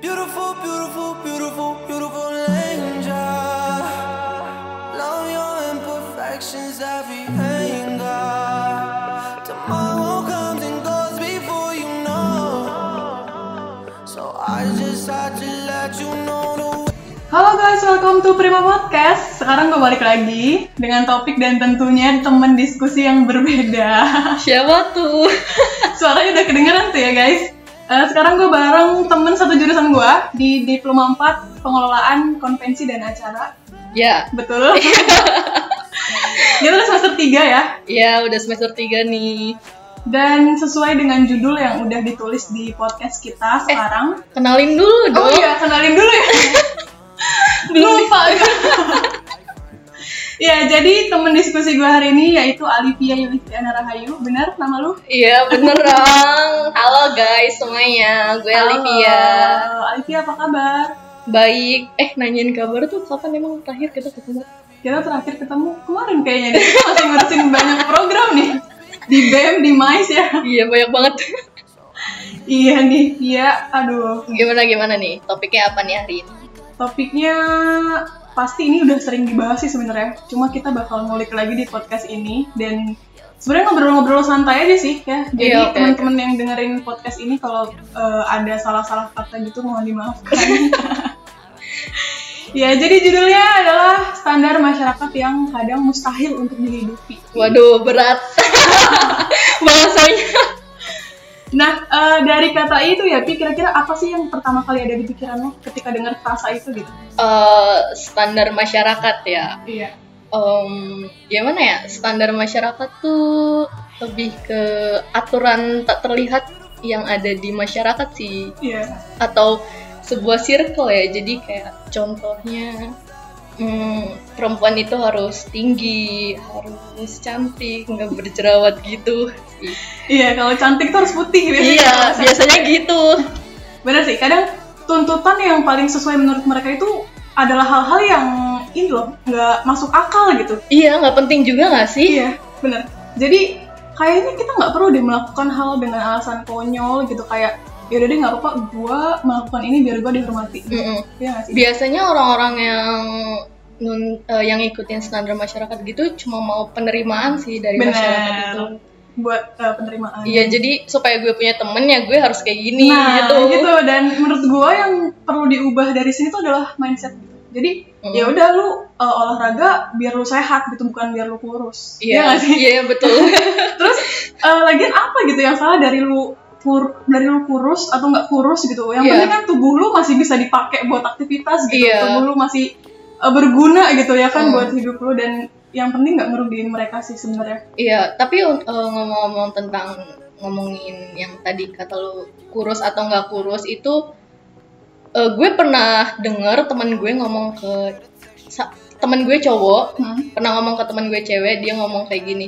Beautiful, beautiful, beautiful, beautiful angel. Love your imperfections, every anger. Tomorrow comes and goes before you know. So I just to let you know guys, welcome to Prima Podcast. Sekarang gue balik lagi dengan topik dan tentunya temen diskusi yang berbeda. Siapa tuh? Suaranya udah kedengeran tuh ya guys. Eh, sekarang gue bareng temen satu jurusan gue di Diploma 4 Pengelolaan Konvensi dan Acara. ya, Betul? Dia udah semester 3 ya. ya udah semester 3 nih. Dan sesuai dengan judul yang udah ditulis di podcast kita sekarang. Kenalin dulu oh dong. iya, kenalin dulu ya. Belum Lupa. Ya, jadi temen diskusi gue hari ini yaitu Alivia Yulistiana Rahayu. Benar nama lu? Iya bener dong. Halo guys semuanya, gue Alivia. Halo, Alivia apa kabar? Baik. Eh nanyain kabar tuh kapan emang terakhir kita ketemu? Kita terakhir ketemu kemarin kayaknya. Kita masih ngurusin banyak program nih. Di BEM, di MICE ya. Iya banyak banget. Iya nih, iya. Aduh. gimana gimana nih? Topiknya apa nih hari ini? Topiknya pasti ini udah sering dibahas sih sebenarnya. Cuma kita bakal ngulik lagi di podcast ini dan sebenarnya ngobrol-ngobrol santai aja sih ya. Jadi Iya, oke, teman-teman yang dengerin podcast ini kalau eh, ada salah-salah kata gitu mohon dimaafkan. ya, jadi judulnya adalah standar masyarakat yang kadang mustahil untuk dihidupi. Waduh berat. Bahasanya. Nah, eh, dari kata itu ya, Pi, kira-kira apa sih yang pertama kali ada di pikiran lo ketika dengar frasa itu gitu? Eh, standar masyarakat ya. Iya. Em, gimana ya standar masyarakat tuh lebih ke aturan tak terlihat yang ada di masyarakat sih Iya. atau sebuah circle ya jadi kayak contohnya hmm, perempuan itu harus tinggi harus cantik nggak berjerawat gitu. Iya, kalau cantik tuh harus putih biasanya. iya biasanya gitu Bener sih, kadang tuntutan yang paling sesuai menurut mereka itu adalah hal-hal yang ini loh, nggak masuk akal gitu. iya nggak penting juga nggak sih Iya, bener. Jadi kayaknya kita nggak perlu deh melakukan hal dengan alasan konyol gitu kayak ya udah deh nggak apa-apa, gue melakukan ini biar gue dihormati. Mm-mm. Iya nggak sih? biasanya orang-orang yang nun, eh, yang ikutin standar masyarakat gitu cuma mau penerimaan sih dari masyarakat itu. Bener. Buat eh, penerimaan. Iya jadi supaya gue punya temen ya gue harus kayak gini nah, gitu. gitu. Dan menurut gue yang perlu diubah dari sini tuh adalah mindset. gitu. Jadi Mm. ya udah lu uh, olahraga biar lu sehat gitu, bukan biar lu kurus. Iya nggak sih? Iya betul. Terus uh, lagian apa gitu yang salah dari lu kur dari lu kurus atau nggak kurus gitu? Yang Iya. penting kan tubuh lu masih bisa dipakai buat aktivitas gitu. Iya. Tubuh lu masih uh, berguna gitu ya kan Hmm. buat hidup lu dan yang penting nggak ngerugiin mereka sih sebenarnya. Iya tapi eh, ngomong-ngomong tentang ngomongin yang tadi kata lu kurus atau nggak kurus itu eh, gue pernah denger teman gue ngomong ke teman gue cowok Hmm. pernah ngomong ke teman gue cewek dia ngomong kayak gini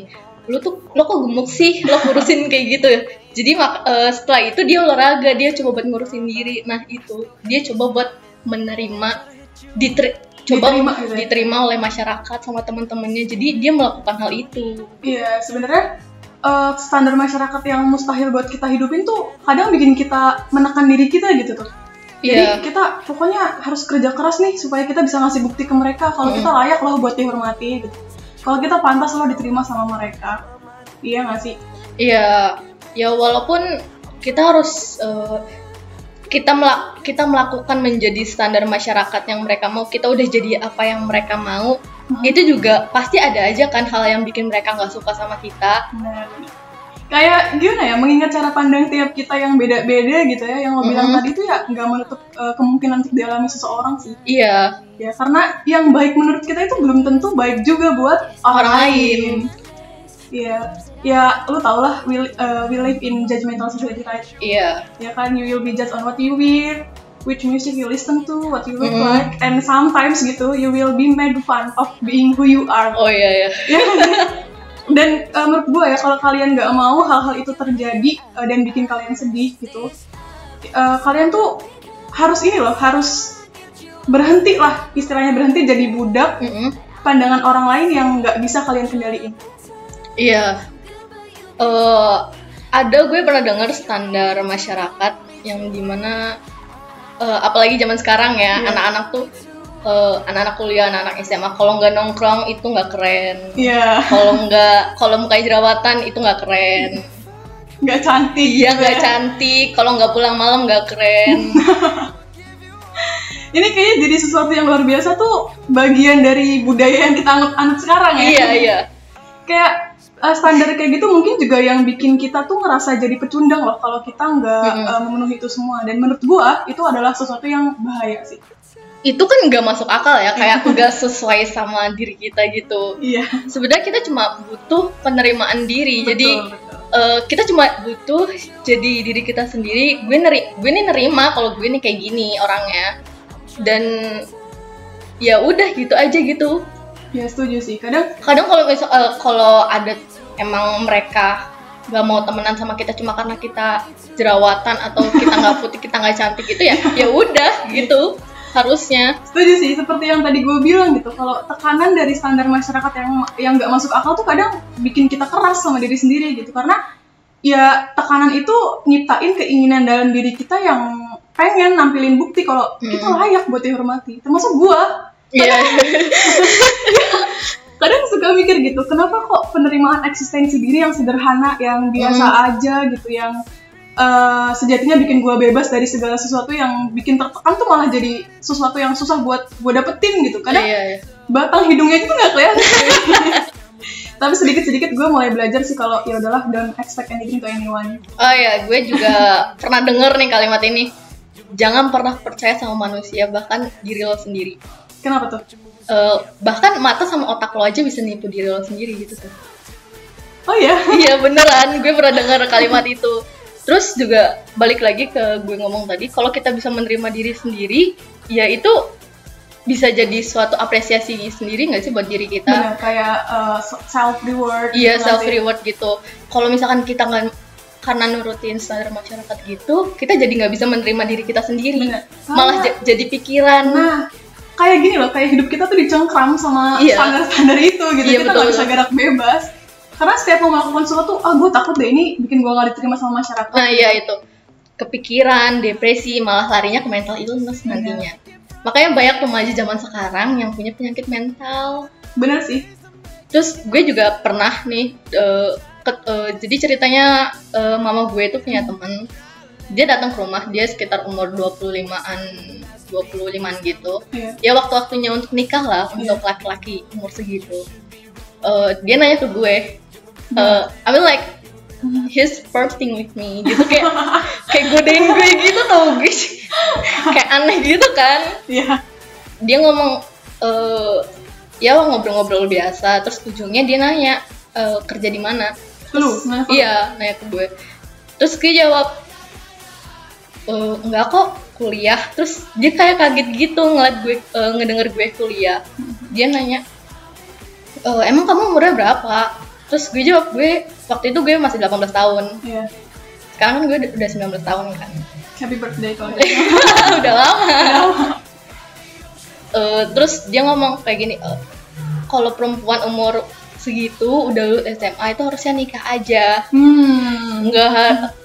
lu tuh lo kok gemuk sih lo kurusin kayak gitu jadi mak- eh, setelah itu dia olahraga dia coba buat ngurusin diri nah itu dia coba buat menerima diteri- coba Diterima gitu ya? diterima oleh masyarakat sama teman-temannya jadi dia melakukan hal itu Iya, sebenarnya uh, standar masyarakat yang mustahil buat kita hidupin tuh kadang bikin kita menekan diri kita gitu tuh. Jadi Iya. kita pokoknya harus kerja keras nih supaya kita bisa ngasih bukti ke mereka kalau kita layak loh buat dihormati gitu. Kalau kita pantas loh diterima sama mereka. Iya nggak sih? Iya, ya walaupun kita harus eh, kita melak kita melakukan menjadi standar masyarakat yang mereka mau, kita udah jadi apa yang mereka mau, itu juga pasti ada aja kan hal yang bikin mereka nggak suka sama kita. Benar. Kayak gimana ya, mengingat cara pandang tiap kita yang beda-beda gitu ya, yang lo bilang Mhm. tadi tuh ya nggak menutup uh, kemungkinan untuk dialami seseorang sih. Iya, Ya, karena yang baik menurut kita itu belum tentu baik juga buat orang, lain. Iya, ya lu tau lah, we, uh, we live in judgmental society, right? iya, Ya kan, you will be judged on what you wear, which music you listen to, what you look Mhm. like, and sometimes gitu, you will be made fun of being who you are. oh iya ya, Ya kan? Dan uh, menurut gue ya, kalau kalian nggak mau hal-hal itu terjadi uh, dan bikin kalian sedih gitu, uh, kalian tuh harus ini loh, harus berhenti lah, istilahnya berhenti jadi budak Mm-mm. pandangan orang lain yang nggak bisa kalian kendaliin. iya. Eh, ada gue pernah dengar standar masyarakat yang di mana eh, apalagi zaman sekarang ya Iya. anak-anak tuh eh, anak-anak kuliah anak-anak SMA kalau nggak nongkrong itu nggak keren Iya, kalau nggak kalau mukanya jerawatan itu nggak keren nggak cantik. iya nggak ya. cantik kalau nggak pulang malam nggak keren Ini kayaknya jadi sesuatu yang luar biasa tuh bagian dari budaya yang kita anut-anut sekarang ya. iya iya Kayak eh, standar kayak gitu mungkin juga yang bikin kita tuh ngerasa jadi pecundang loh kalau kita nggak Mm-mm. eh, memenuhi itu semua. Dan menurut gua itu adalah sesuatu yang bahaya sih. Itu kan nggak masuk akal ya kayak nggak sesuai sama diri kita gitu Iya. sebenarnya kita cuma butuh penerimaan diri jadi Betul, betul. eh, kita cuma butuh jadi diri kita sendiri gue neri gue nih nerima kalau gue nih kayak gini orangnya dan ya udah gitu aja gitu Ya setuju sih. Kadang kadang kalau misal eh, kalau ada emang mereka nggak mau temenan sama kita cuma karena kita jerawatan atau kita nggak putih kita nggak cantik gitu ya ya udah gitu harusnya setuju sih seperti yang tadi gue bilang gitu kalau tekanan dari standar masyarakat yang yang nggak masuk akal tuh kadang bikin kita keras sama diri sendiri gitu karena ya tekanan itu nyiptain keinginan dalam diri kita yang pengen nampilin bukti kalau kita Hmm. layak buat dihormati termasuk gue Iya. kadang suka mikir gitu kenapa kok penerimaan eksistensi diri yang sederhana yang biasa Hmm. aja gitu yang eh, sejatinya bikin gue bebas dari segala sesuatu yang bikin tertekan tuh malah jadi sesuatu yang susah buat gue dapetin gitu kadang Iya, iya. batang hidungnya itu nggak kelihatan tapi sedikit sedikit gue mulai belajar sih kalau ya udahlah don't expect anything to anyone Oh ya, gue juga pernah denger nih kalimat ini. Jangan pernah percaya sama manusia, bahkan diri lo sendiri. kenapa tuh Eh, bahkan mata sama otak lo aja bisa nipu diri lo sendiri gitu tuh. oh ya Iya beneran, gue pernah dengar kalimat itu. Terus juga balik lagi ke gue ngomong tadi, kalau kita bisa menerima diri sendiri, ya itu bisa jadi suatu apresiasi sendiri nggak sih buat diri kita? benar kayak self reward Iya self reward gitu. Kalau misalkan kita nggak karena nurutin standar masyarakat gitu, kita jadi nggak bisa menerima diri kita sendiri, Bener. malah jadi pikiran. Nah, kayak gini loh, kayak hidup kita tuh dicengkram sama Iya. standar-standar itu gitu. Iya, kita nggak bisa gerak bebas. Karena setiap mau melakukan sesuatu, ah gue takut deh ini bikin gue gak diterima sama masyarakat. Nah iya itu kepikiran, depresi, malah larinya ke mental illness nantinya. Makanya banyak remaja zaman sekarang yang punya penyakit mental. Bener sih. Terus gue juga pernah nih, eh, ke- eh, jadi ceritanya eh, mama gue itu punya temen, dia datang ke rumah, dia sekitar umur 25-an, 25-an gitu. Iya. Ya waktu-waktunya untuk nikah lah, untuk laki-laki umur segitu. Eh, dia nanya ke gue, eh, I mean like, he's flirting with me, gitu. Kayak kayak godain gue gitu tau gue, kayak aneh gitu kan. Iya. dia ngomong eh ya ngobrol-ngobrol biasa terus ujungnya dia nanya "Eh, kerja di mana. Lu, nah, iya nanya ke gue. Terus gue jawab "Eh, enggak kok kuliah. Terus dia kayak kaget gitu ngeliat gue eh, ngedenger gue kuliah. Dia nanya "Eh, emang kamu umurnya berapa terus gue jawab gue waktu itu gue masih 18 tahun Iya. sekarang kan gue udah udah 19 tahun kan Happy birthday kalau gitu. udah lama Eh, terus dia ngomong kayak gini eh, kalau perempuan umur segitu udah lulus SMA itu harusnya nikah aja Hmm. nggak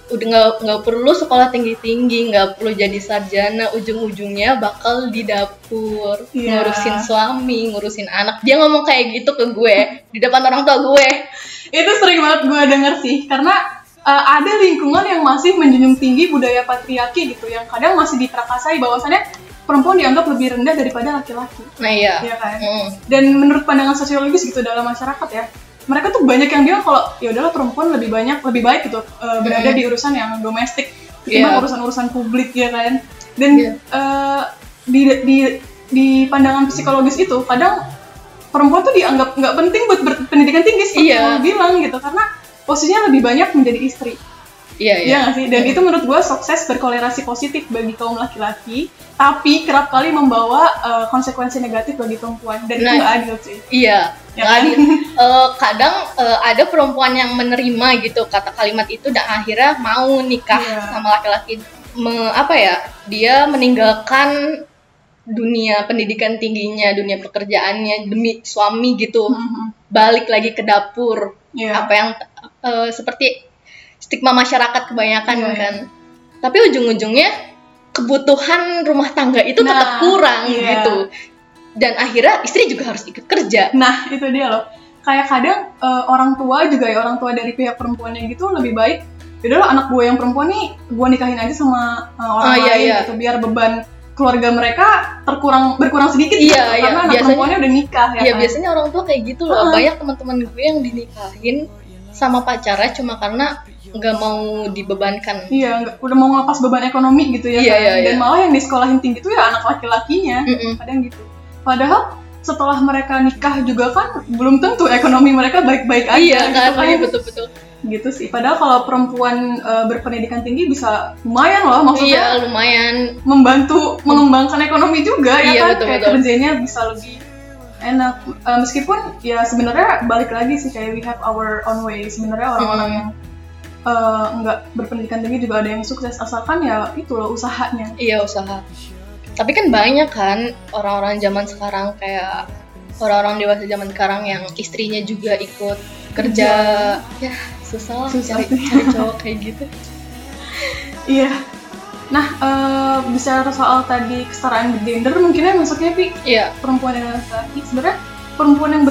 udah nggak nggak perlu sekolah tinggi tinggi nggak perlu jadi sarjana ujung ujungnya bakal di dapur Iya. ngurusin suami ngurusin anak dia ngomong kayak gitu ke gue di depan orang tua gue Itu sering banget gue denger sih, karena uh, ada lingkungan yang masih menjunjung tinggi budaya patriarki gitu, yang kadang masih diprakasai bahwasannya perempuan dianggap lebih rendah daripada laki-laki. nah iya Iya kan? Hmm. dan menurut pandangan sosiologis gitu dalam masyarakat ya mereka tuh banyak yang bilang kalau ya udahlah perempuan lebih banyak lebih baik gitu uh, berada Mhm. di urusan yang domestik ketimbang Iya. urusan-urusan publik ya kan dan Iya. uh, di, di di pandangan psikologis itu kadang perempuan tuh dianggap nggak penting buat berpendidikan tinggi seperti Iya. yang bilang gitu karena posisinya lebih banyak menjadi istri iya Iya iya nggak sih? Dan itu menurut gue sukses berkolerasi positif bagi kaum laki-laki, tapi kerap kali membawa uh, konsekuensi negatif bagi perempuan dan itu Nah. nggak adil sih. Iya, Ya nggak kan? adil. Eh, kadang eh, ada perempuan yang menerima gitu kata kalimat itu dan akhirnya mau nikah Iya. sama laki-laki. Me- apa ya? Dia meninggalkan dunia pendidikan tingginya, dunia pekerjaannya demi suami gitu. Mhm. Balik lagi ke dapur. Iya. Apa yang eh, seperti stigma masyarakat kebanyakan Iya, iya. kan tapi ujung-ujungnya kebutuhan rumah tangga itu Nah, tetap kurang iya. gitu dan akhirnya istri juga harus ikut kerja Nah, itu dia loh. Kayak kadang eh, orang tua juga ya, orang tua dari pihak perempuannya gitu lebih baik. Yaudah loh, anak gue yang perempuan nih, gue nikahin aja sama eh, orang iya, lain iya. gitu, biar beban keluarga mereka terkurang berkurang sedikit Iya, gitu. iya. karena anak Biasanya- perempuannya udah nikah ya. ya kan? biasanya orang tua kayak gitu loh Heeh. banyak teman-teman gue yang dinikahin sama pacarnya cuma karena nggak mau dibebankan Iya, nggak- udah mau ngelepas beban ekonomi gitu ya. Iya, kan? iya, Dan iya. malah yang di sekolahin tinggi itu ya anak laki-lakinya. Kadang gitu. Padahal setelah mereka nikah juga kan belum tentu ekonomi mereka baik-baik aja iya gitu kan kan. iya betul-betul gitu sih padahal kalau perempuan eh, berpendidikan tinggi bisa lumayan loh maksudnya iya lumayan membantu mengembangkan ekonomi juga ya Iya, kan betul, kayak betul. kerjanya bisa lebih enak Eh, meskipun ya sebenarnya balik lagi sih kayak we have our own way sebenarnya orang-orang Hmm. yang nggak berpendidikan tinggi juga ada yang sukses. Asalkan ya itu loh usahanya. Iya usaha. Tapi kan banyak kan orang-orang zaman sekarang kayak orang-orang dewasa zaman sekarang yang istrinya juga ikut kerja. Ya susah lah Susah. cari, cari cowok kayak gitu. Iya. Nah eh, bicara soal tadi kesetaraan gender mungkinnya masuknya Pi iya. perempuan dan laki-laki. Sebenarnya perempuan yang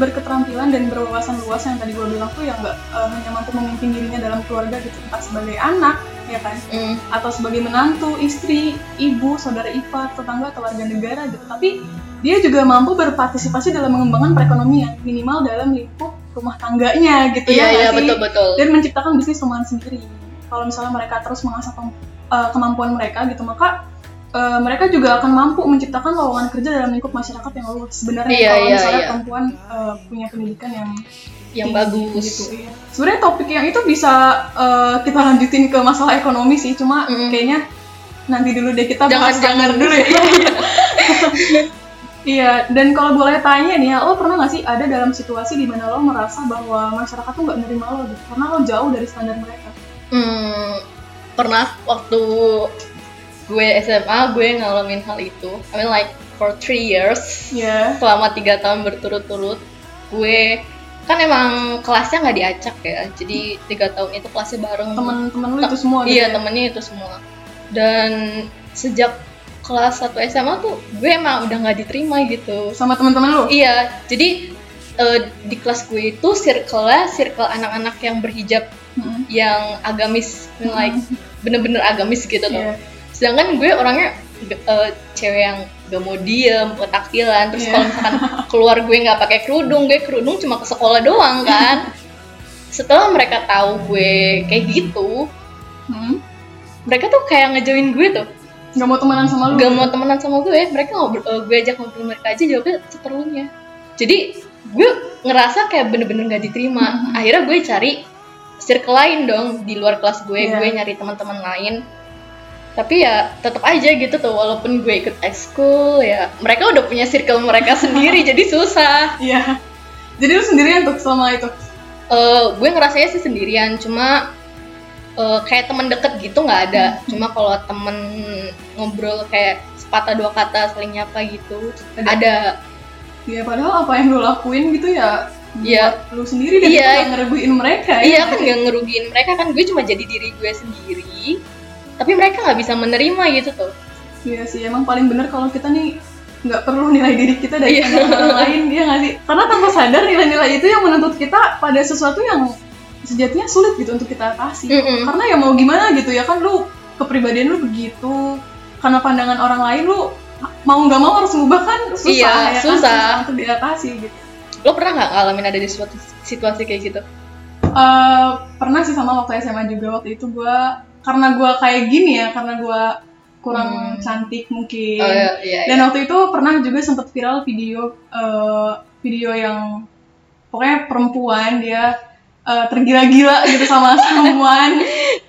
berketerampilan dan berwawasan luas yang tadi gue bilang tuh yang nggak eh, hanya mampu memimpin dirinya dalam keluarga gitu entah sebagai anak ya kan Mm, atau sebagai menantu istri ibu saudara ipar tetangga atau warga negara gitu tapi dia juga mampu berpartisipasi dalam mengembangkan perekonomian minimal dalam lingkup rumah tangganya gitu iya ya iya sih? betul betul dan menciptakan bisnis rumahan sendiri. Kalau misalnya mereka terus mengasah eh, kemampuan mereka gitu, maka eh, mereka juga akan mampu menciptakan lowongan kerja dalam lingkup masyarakat yang luas. Sebenarnya Iya, kalau iya, misalnya iya. perempuan eh, punya pendidikan yang yang tinggi bagus gitu. Iya. Sebenarnya topik yang itu bisa eh, kita lanjutin ke masalah ekonomi sih, cuma Mm. kayaknya nanti dulu deh kita Jangan- bahas jangan dulu ya. Iya, dan kalau boleh tanya nih ya, lo pernah nggak sih ada dalam situasi di mana lo merasa bahwa masyarakat tuh nggak nerima lo gitu, karena lo jauh dari standar mereka? Hmm, pernah waktu gue SMA gue ngalamin hal itu. I mean like for three years Iya. selama tiga tahun berturut-turut gue kan emang kelasnya nggak diacak ya. Jadi tiga tahun itu kelasnya bareng. Temen-temen lu itu semua gitu Iya ya? temennya itu semua. Dan sejak kelas 1 SMA tuh gue emang udah nggak diterima gitu. Sama temen-temen lu? Iya, jadi eh, di kelas gue itu circle-nya circle anak-anak yang berhijab Mm-mm. yang agamis like bener-bener agamis gitu tuh. Sedangkan gue orangnya eh, cewek yang gak mau diem ketaktilan terus Iya. kalau misalkan keluar gue nggak pakai kerudung gue kerudung cuma ke sekolah doang kan setelah mereka tahu gue kayak gitu Hmm. mereka tuh kayak ngejoin gue tuh Gak mau temenan sama lu? gak mau temenan sama gue mereka ngobrol eh, gue ajak ngobrol mereka aja jawabnya seperlunya jadi gue ngerasa kayak bener-bener gak diterima Mhm. akhirnya gue cari circle lain dong di luar kelas gue Iya. gue nyari teman-teman lain tapi ya tetap aja gitu tuh walaupun gue ikut ekskul ya mereka udah punya circle mereka sendiri jadi susah Iya. Jadi lu sendirian tuh selama itu? Eh, gue ngerasanya sih sendirian cuma eh, kayak temen deket gitu nggak ada cuma kalau temen ngobrol kayak sepatah dua kata saling nyapa gitu Ada. ada Ya padahal apa yang lu lakuin gitu ya Iya. buat lu sendiri dan Iya. ngereguin mereka ya? iya kan nggak ngerugiin mereka kan gue cuma jadi diri gue sendiri tapi mereka nggak bisa menerima gitu tuh Iya sih, emang paling bener kalau kita nih nggak perlu nilai diri kita dari Iya. orang lain, dia nggak sih? Karena tanpa sadar nilai-nilai itu yang menuntut kita pada sesuatu yang sejatinya sulit gitu untuk kita atasi. Mm-mm. Karena ya mau gimana gitu ya kan lu kepribadian lu begitu, karena pandangan orang lain lu mau nggak mau harus ngubah kan susah Iya, ya susah. kan untuk diatasi gitu. lo pernah nggak ngalamin ada di suatu situasi kayak gitu Eh, pernah sih sama waktu SMA juga waktu itu gua karena gua kayak gini ya karena gua kurang Hmm. cantik mungkin oh iya iya, dan iya. waktu itu pernah juga sempat viral video eh, video yang pokoknya perempuan dia eh, tergila-gila gitu sama someone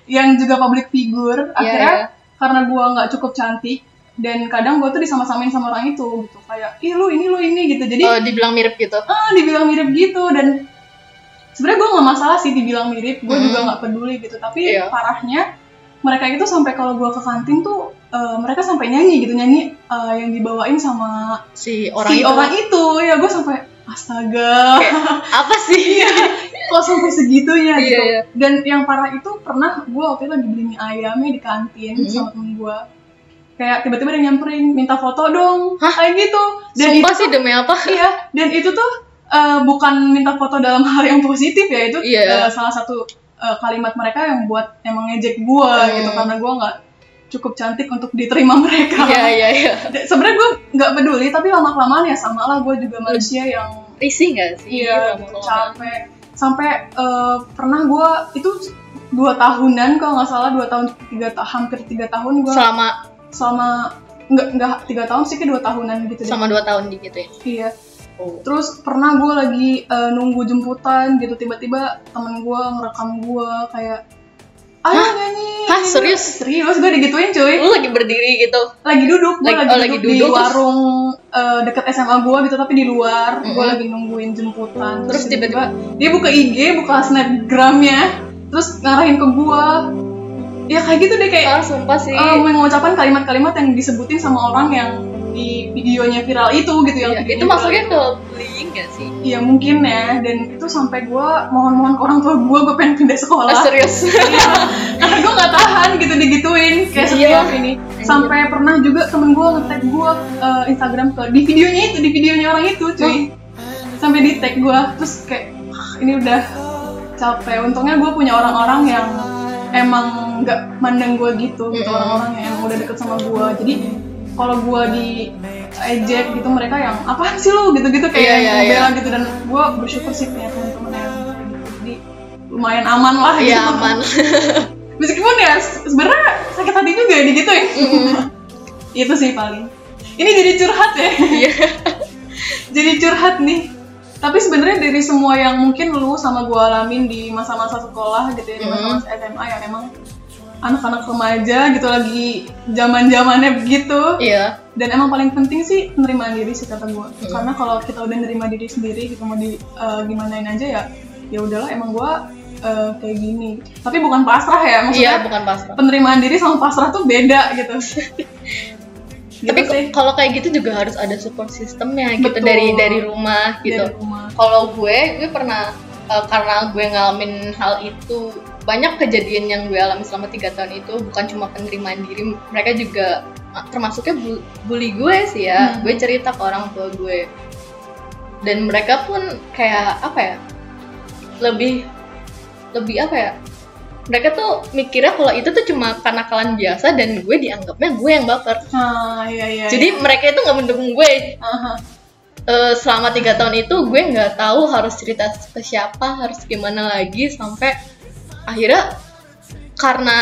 yang juga public figure Iya, akhirnya iya. karena gua nggak cukup cantik dan kadang gua tuh disama-samain sama orang itu gitu kayak ih lu ini lu ini gitu jadi oh dibilang mirip gitu ah dibilang mirip gitu dan sebenarnya gue nggak masalah sih dibilang mirip gue Hmm. juga nggak peduli gitu tapi Iya. parahnya mereka itu sampai kalau gue ke kantin tuh eh, mereka sampai nyanyi gitu nyanyi eh, yang dibawain sama si orang si itu orang itu ya gue sampai astaga apa sih kok sampai segitunya Iya, gitu iya. dan yang parah itu pernah gue waktu itu lagi beli mie ayamnya di kantin Mhm. sama temen gue kayak tiba-tiba dia nyamperin minta foto dong Hah? kayak gitu dan Sumpah itu sih demi apa? iya dan itu tuh eh, bukan minta foto dalam hal yang positif ya itu Iya. eh, salah satu eh, kalimat mereka yang buat emang ngejek gue Hmm. gitu karena gue nggak cukup cantik untuk diterima mereka Iya iya iya. Sebenarnya gue nggak peduli tapi lama kelamaan ya sama lah gue juga manusia yang Risih nggak sih? iya lama-lama? capek sampai eh, pernah gue itu dua tahunan kalau nggak salah dua tahun tiga hampir tiga tahun gue Selama selama nggak nggak tiga tahun sih kayak dua tahunan gitu deh. sama dua tahun gitu ya. iya Oh. terus pernah gue lagi eh, nunggu jemputan gitu tiba-tiba temen gue ngerekam gue kayak ayo nyanyi Hah, nyanyi." serius? serius gue digituin cuy Lu lagi berdiri gitu. lagi duduk gue Lagi- lagi, oh, lagi duduk, di duduk, terus- warung eh, deket SMA gue gitu tapi di luar gue Mm-mm. lagi nungguin jemputan Terus tiba-tiba dia buka IG buka snapgramnya terus ngarahin ke gue ya kayak gitu deh kayak ah sumpah sih. eh, mengucapkan kalimat-kalimat yang disebutin sama orang yang di videonya viral itu gitu yang Iya, videonya itu itu. ke bullying gak sih? Iya mungkin ya. Dan itu sampai gue mohon-mohon ke orang tua gue gue pengen pindah sekolah. Ah, serius. Iya, karena gue nggak tahan gitu digituin kayak Iya. setiap ini. Sampai pernah juga temen gue nge-tag gue eh, Instagram ke di videonya itu di videonya orang itu cuy. Sampai di tag gue terus kayak "Ah, ini udah capek. Untungnya gue punya orang-orang yang emang nggak mandang gue gitu gitu orang-orang yang udah deket sama gue jadi kalau gue di ejek gitu mereka yang apaan sih lu? gitu-gitu kayak iya, ngebela iya. gitu. Dan gue bersyukur sih punya teman-teman yang gitu jadi lumayan aman lah gitu. Aman. meskipun ya se- sebenarnya sakit hati juga ya digituin itu sih paling. Ini jadi curhat ya. Iya. jadi curhat nih. Tapi sebenarnya dari semua yang mungkin lu sama gue alamin di masa-masa sekolah gitu ya di masa-masa SMA yang emang anak-anak remaja gitu lagi zaman zamannya begitu Iya. dan emang paling penting sih penerimaan diri sih kata gue karena kalau kita udah nerima diri sendiri gitu mau di eh, gimanain aja ya ya udahlah emang gue eh, kayak gini tapi bukan pasrah ya maksudnya Iya bukan pasrah. penerimaan diri sama pasrah tuh beda gitu. gitu Tapi kalau kayak gitu juga harus ada support sistemnya gitu Betul. dari dari rumah gitu. Kalau gue, gue pernah eh, karena gue ngalamin hal itu banyak kejadian yang gue alami selama tiga tahun itu bukan cuma penerimaan diri, mereka juga eh, termasuknya bu- bully gue sih ya. Hmm. Gue cerita ke orang tua gue dan mereka pun kayak apa ya lebih lebih apa ya mereka tuh mikirnya kalau itu tuh cuma kenakalan biasa dan gue dianggapnya gue yang baper Nah, iya iya. jadi mereka itu nggak mendukung gue Aha. Eh, selama tiga tahun itu gue nggak tahu harus cerita ke siapa harus gimana lagi sampai akhirnya karena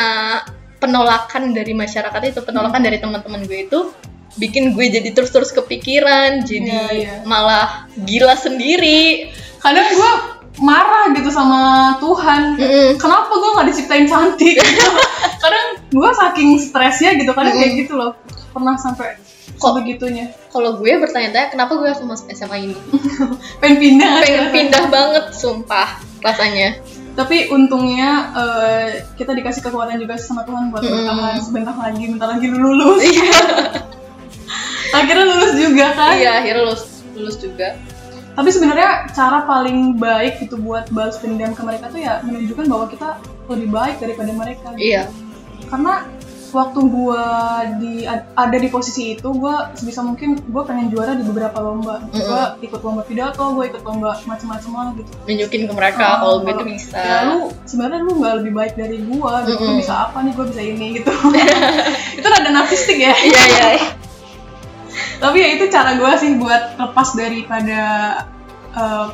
penolakan dari masyarakat itu penolakan dari teman-teman gue itu bikin gue jadi terus-terus kepikiran jadi Iya, iya. malah gila sendiri kadang gue marah gitu sama Tuhan. Mm-mm. Kenapa gue nggak diciptain cantik? kadang gue saking stresnya gitu, kadang kayak gitu loh. Pernah sampai kok begitunya. kalau gue bertanya-tanya kenapa gue harus masuk SMA ini Pengen pindah. pengen pindah banget sumpah rasanya Tapi untungnya eh, kita dikasih kekuatan juga sama Tuhan buat bertahan sebentar lagi, bentar lagi lu lulus. iya Akhirnya lulus juga kan? iya akhirnya lulus lulus juga Tapi sebenarnya cara paling baik gitu buat balas dendam ke mereka tuh ya menunjukkan bahwa kita lebih baik daripada mereka. gitu. iya Karena waktu gua di ada di posisi itu, gua sebisa mungkin gua pengen juara di beberapa lomba. Gua ikut lomba pidato, gua ikut lomba macam-macam lah gitu. nunjukin ke mereka Oh, kalau gue tuh bisa Ya lu sebenarnya lu nggak lebih baik dari gua, gitu. Lu Mm-mm. bisa apa nih? Gua bisa ini gitu. itu rada narsistik ya. iya iya tapi ya itu cara gue sih buat lepas daripada uh,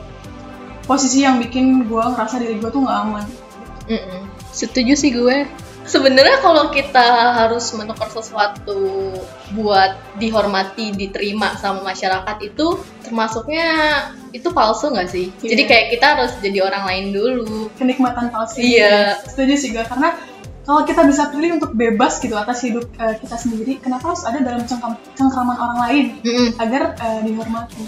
posisi yang bikin gue ngerasa diri gue tuh nggak aman Mm-mm. Setuju sih gue. Sebenarnya kalau kita harus menukar sesuatu buat dihormati, diterima sama masyarakat itu termasuknya itu palsu nggak sih? Iya. Jadi kayak kita harus jadi orang lain dulu. kenikmatan palsu Iya. setuju sih gue karena kalau kita bisa pilih untuk bebas gitu atas hidup uh, kita sendiri kenapa harus ada dalam cengkam, cengkraman orang lain Mm-mm. agar uh, dihormati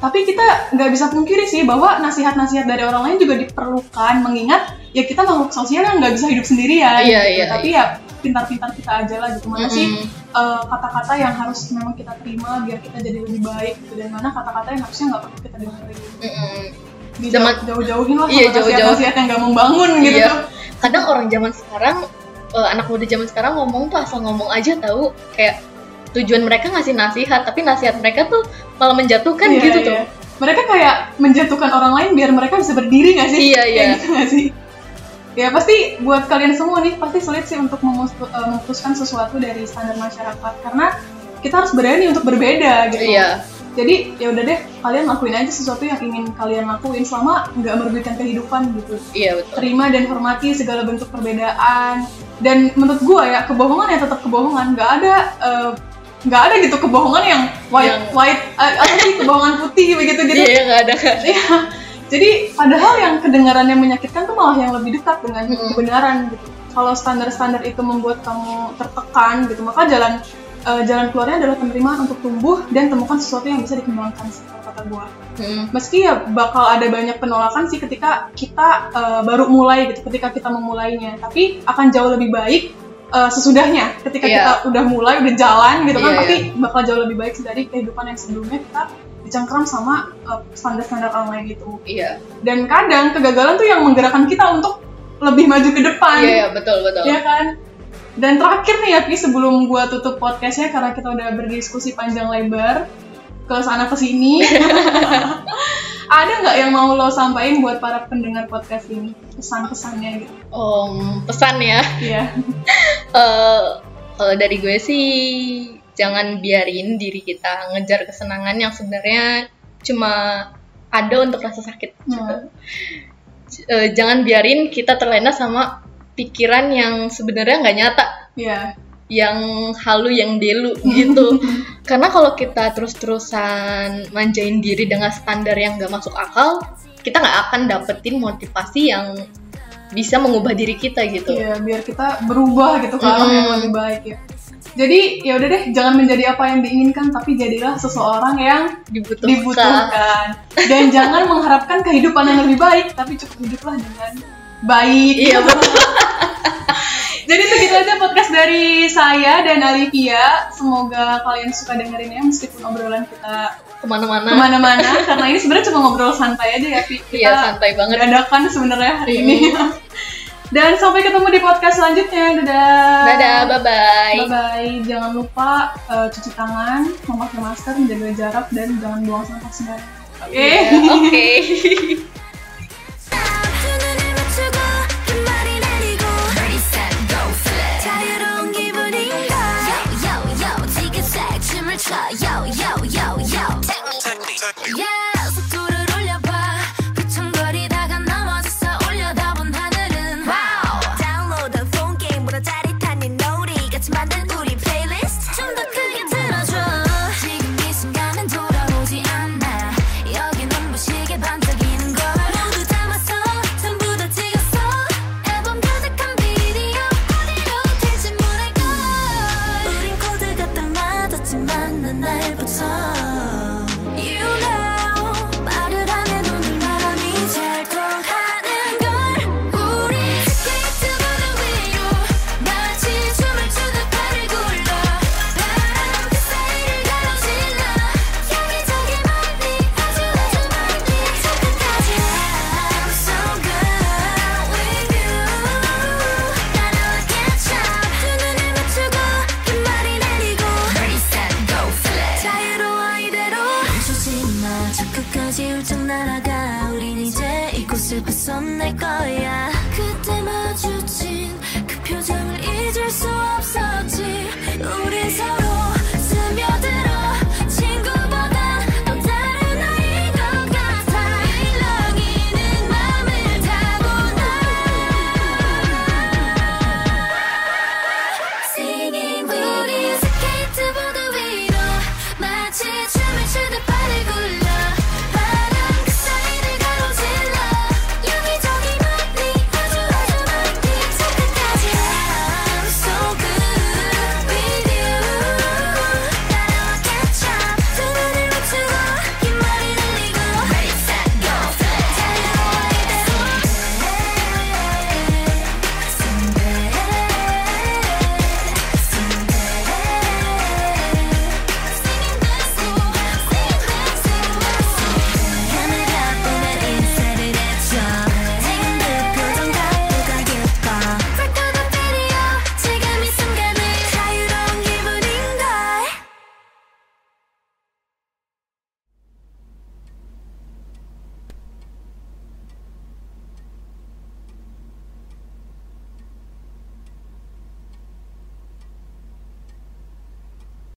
tapi kita nggak bisa pungkiri sih bahwa nasihat-nasihat dari orang lain juga diperlukan mengingat ya kita makhluk sosial yang nggak bisa hidup sendirian Iya, gitu. iya, tapi ya pintar-pintar kita aja lah gitu mana sih Mm-mm. uh, kata-kata yang harus memang kita terima biar kita jadi lebih baik gitu dan mana kata-kata yang harusnya nggak perlu kita dengerin Mm-mm. Dijauh- Zaman- jauh-jauhin lah Iya, jauh-jauh. yang gak membangun gitu Iya. tuh. kadang orang zaman sekarang eh, anak muda zaman sekarang ngomong tuh asal ngomong aja tahu kayak tujuan mereka ngasih nasihat tapi nasihat mereka tuh malah menjatuhkan Iya, gitu iya. tuh Mereka kayak menjatuhkan orang lain biar mereka bisa berdiri gak sih? Iya, Kayak iya. gitu gak sih? Ya pasti buat kalian semua nih pasti sulit sih untuk eh, memutuskan sesuatu dari standar masyarakat karena kita harus berani untuk berbeda gitu. iya Jadi ya udah deh kalian lakuin aja sesuatu yang ingin kalian lakuin selama nggak merugikan kehidupan gitu. iya betul Terima dan hormati segala bentuk perbedaan. Dan menurut gua ya kebohongan ya tetap kebohongan. Nggak ada nggak ada gitu kebohongan yang white Yang- white eh, apa sih kebohongan putih begitu gitu. iya nggak ada ada. Iya. Jadi padahal yang kedengarannya menyakitkan tuh malah yang lebih dekat dengan Mm-mm. kebenaran gitu. Kalau standar-standar itu membuat kamu tertekan gitu, maka jalan eh, jalan keluarnya adalah penerimaan untuk tumbuh dan temukan sesuatu yang bisa dikembangkan kata gua. Mm. Meski ya bakal ada banyak penolakan sih ketika kita eh, baru mulai gitu, ketika kita memulainya. Tapi akan jauh lebih baik eh, sesudahnya ketika Iya. kita udah mulai udah jalan gitu kan Iya, pasti bakal jauh lebih baik dari kehidupan yang sebelumnya kita dicengkram sama eh, standar-standar orang lain gitu iya. Dan kadang kegagalan tuh yang menggerakkan kita untuk lebih maju ke depan. Iya iya, betul betul. Ya kan? Dan terakhir nih ya Pi sebelum gua tutup podcastnya karena kita udah berdiskusi panjang lebar ke sana ke sini. Ada nggak yang mau lo sampaikan buat para pendengar podcast ini? Pesan-pesannya gitu. Om, pesan ya. Iya. Eh, kalau dari gue sih jangan biarin diri kita ngejar kesenangan yang sebenarnya cuma ada untuk rasa sakit Hmm. Eh, jangan biarin kita terlena sama pikiran yang sebenarnya nggak nyata Iya yang halu yang delu gitu karena kalau kita terus-terusan manjain diri dengan standar yang nggak masuk akal kita nggak akan dapetin motivasi yang bisa mengubah diri kita gitu Iya, biar kita berubah gitu ke arah yang Mm-mm. lebih baik ya. Jadi ya udah deh, jangan menjadi apa yang diinginkan, tapi jadilah seseorang yang dibutuhkan, dibutuhkan. Dan jangan mengharapkan kehidupan yang lebih baik, tapi cukup hiduplah dengan baik. Iya, betul. Jadi segitu aja podcast dari saya dan Alivia. Semoga kalian suka dengerinnya meskipun obrolan kita ke mana-mana ke mana-mana karena ini sebenarnya cuma ngobrol santai aja ya, Pi. Kita iya santai banget dadakan sebenarnya hari ini. Dan sampai ketemu di podcast selanjutnya. Dadah. Dadah, bye-bye. Bye-bye. Jangan lupa uh, cuci tangan, memakai masker, menjaga jarak, dan jangan buang sampah sembarangan. Oke. Iya, oke. Yo, yo, yo, yo. 이제 벗어날 거야. 그때 마주친 그 표정을 잊을 수 없어.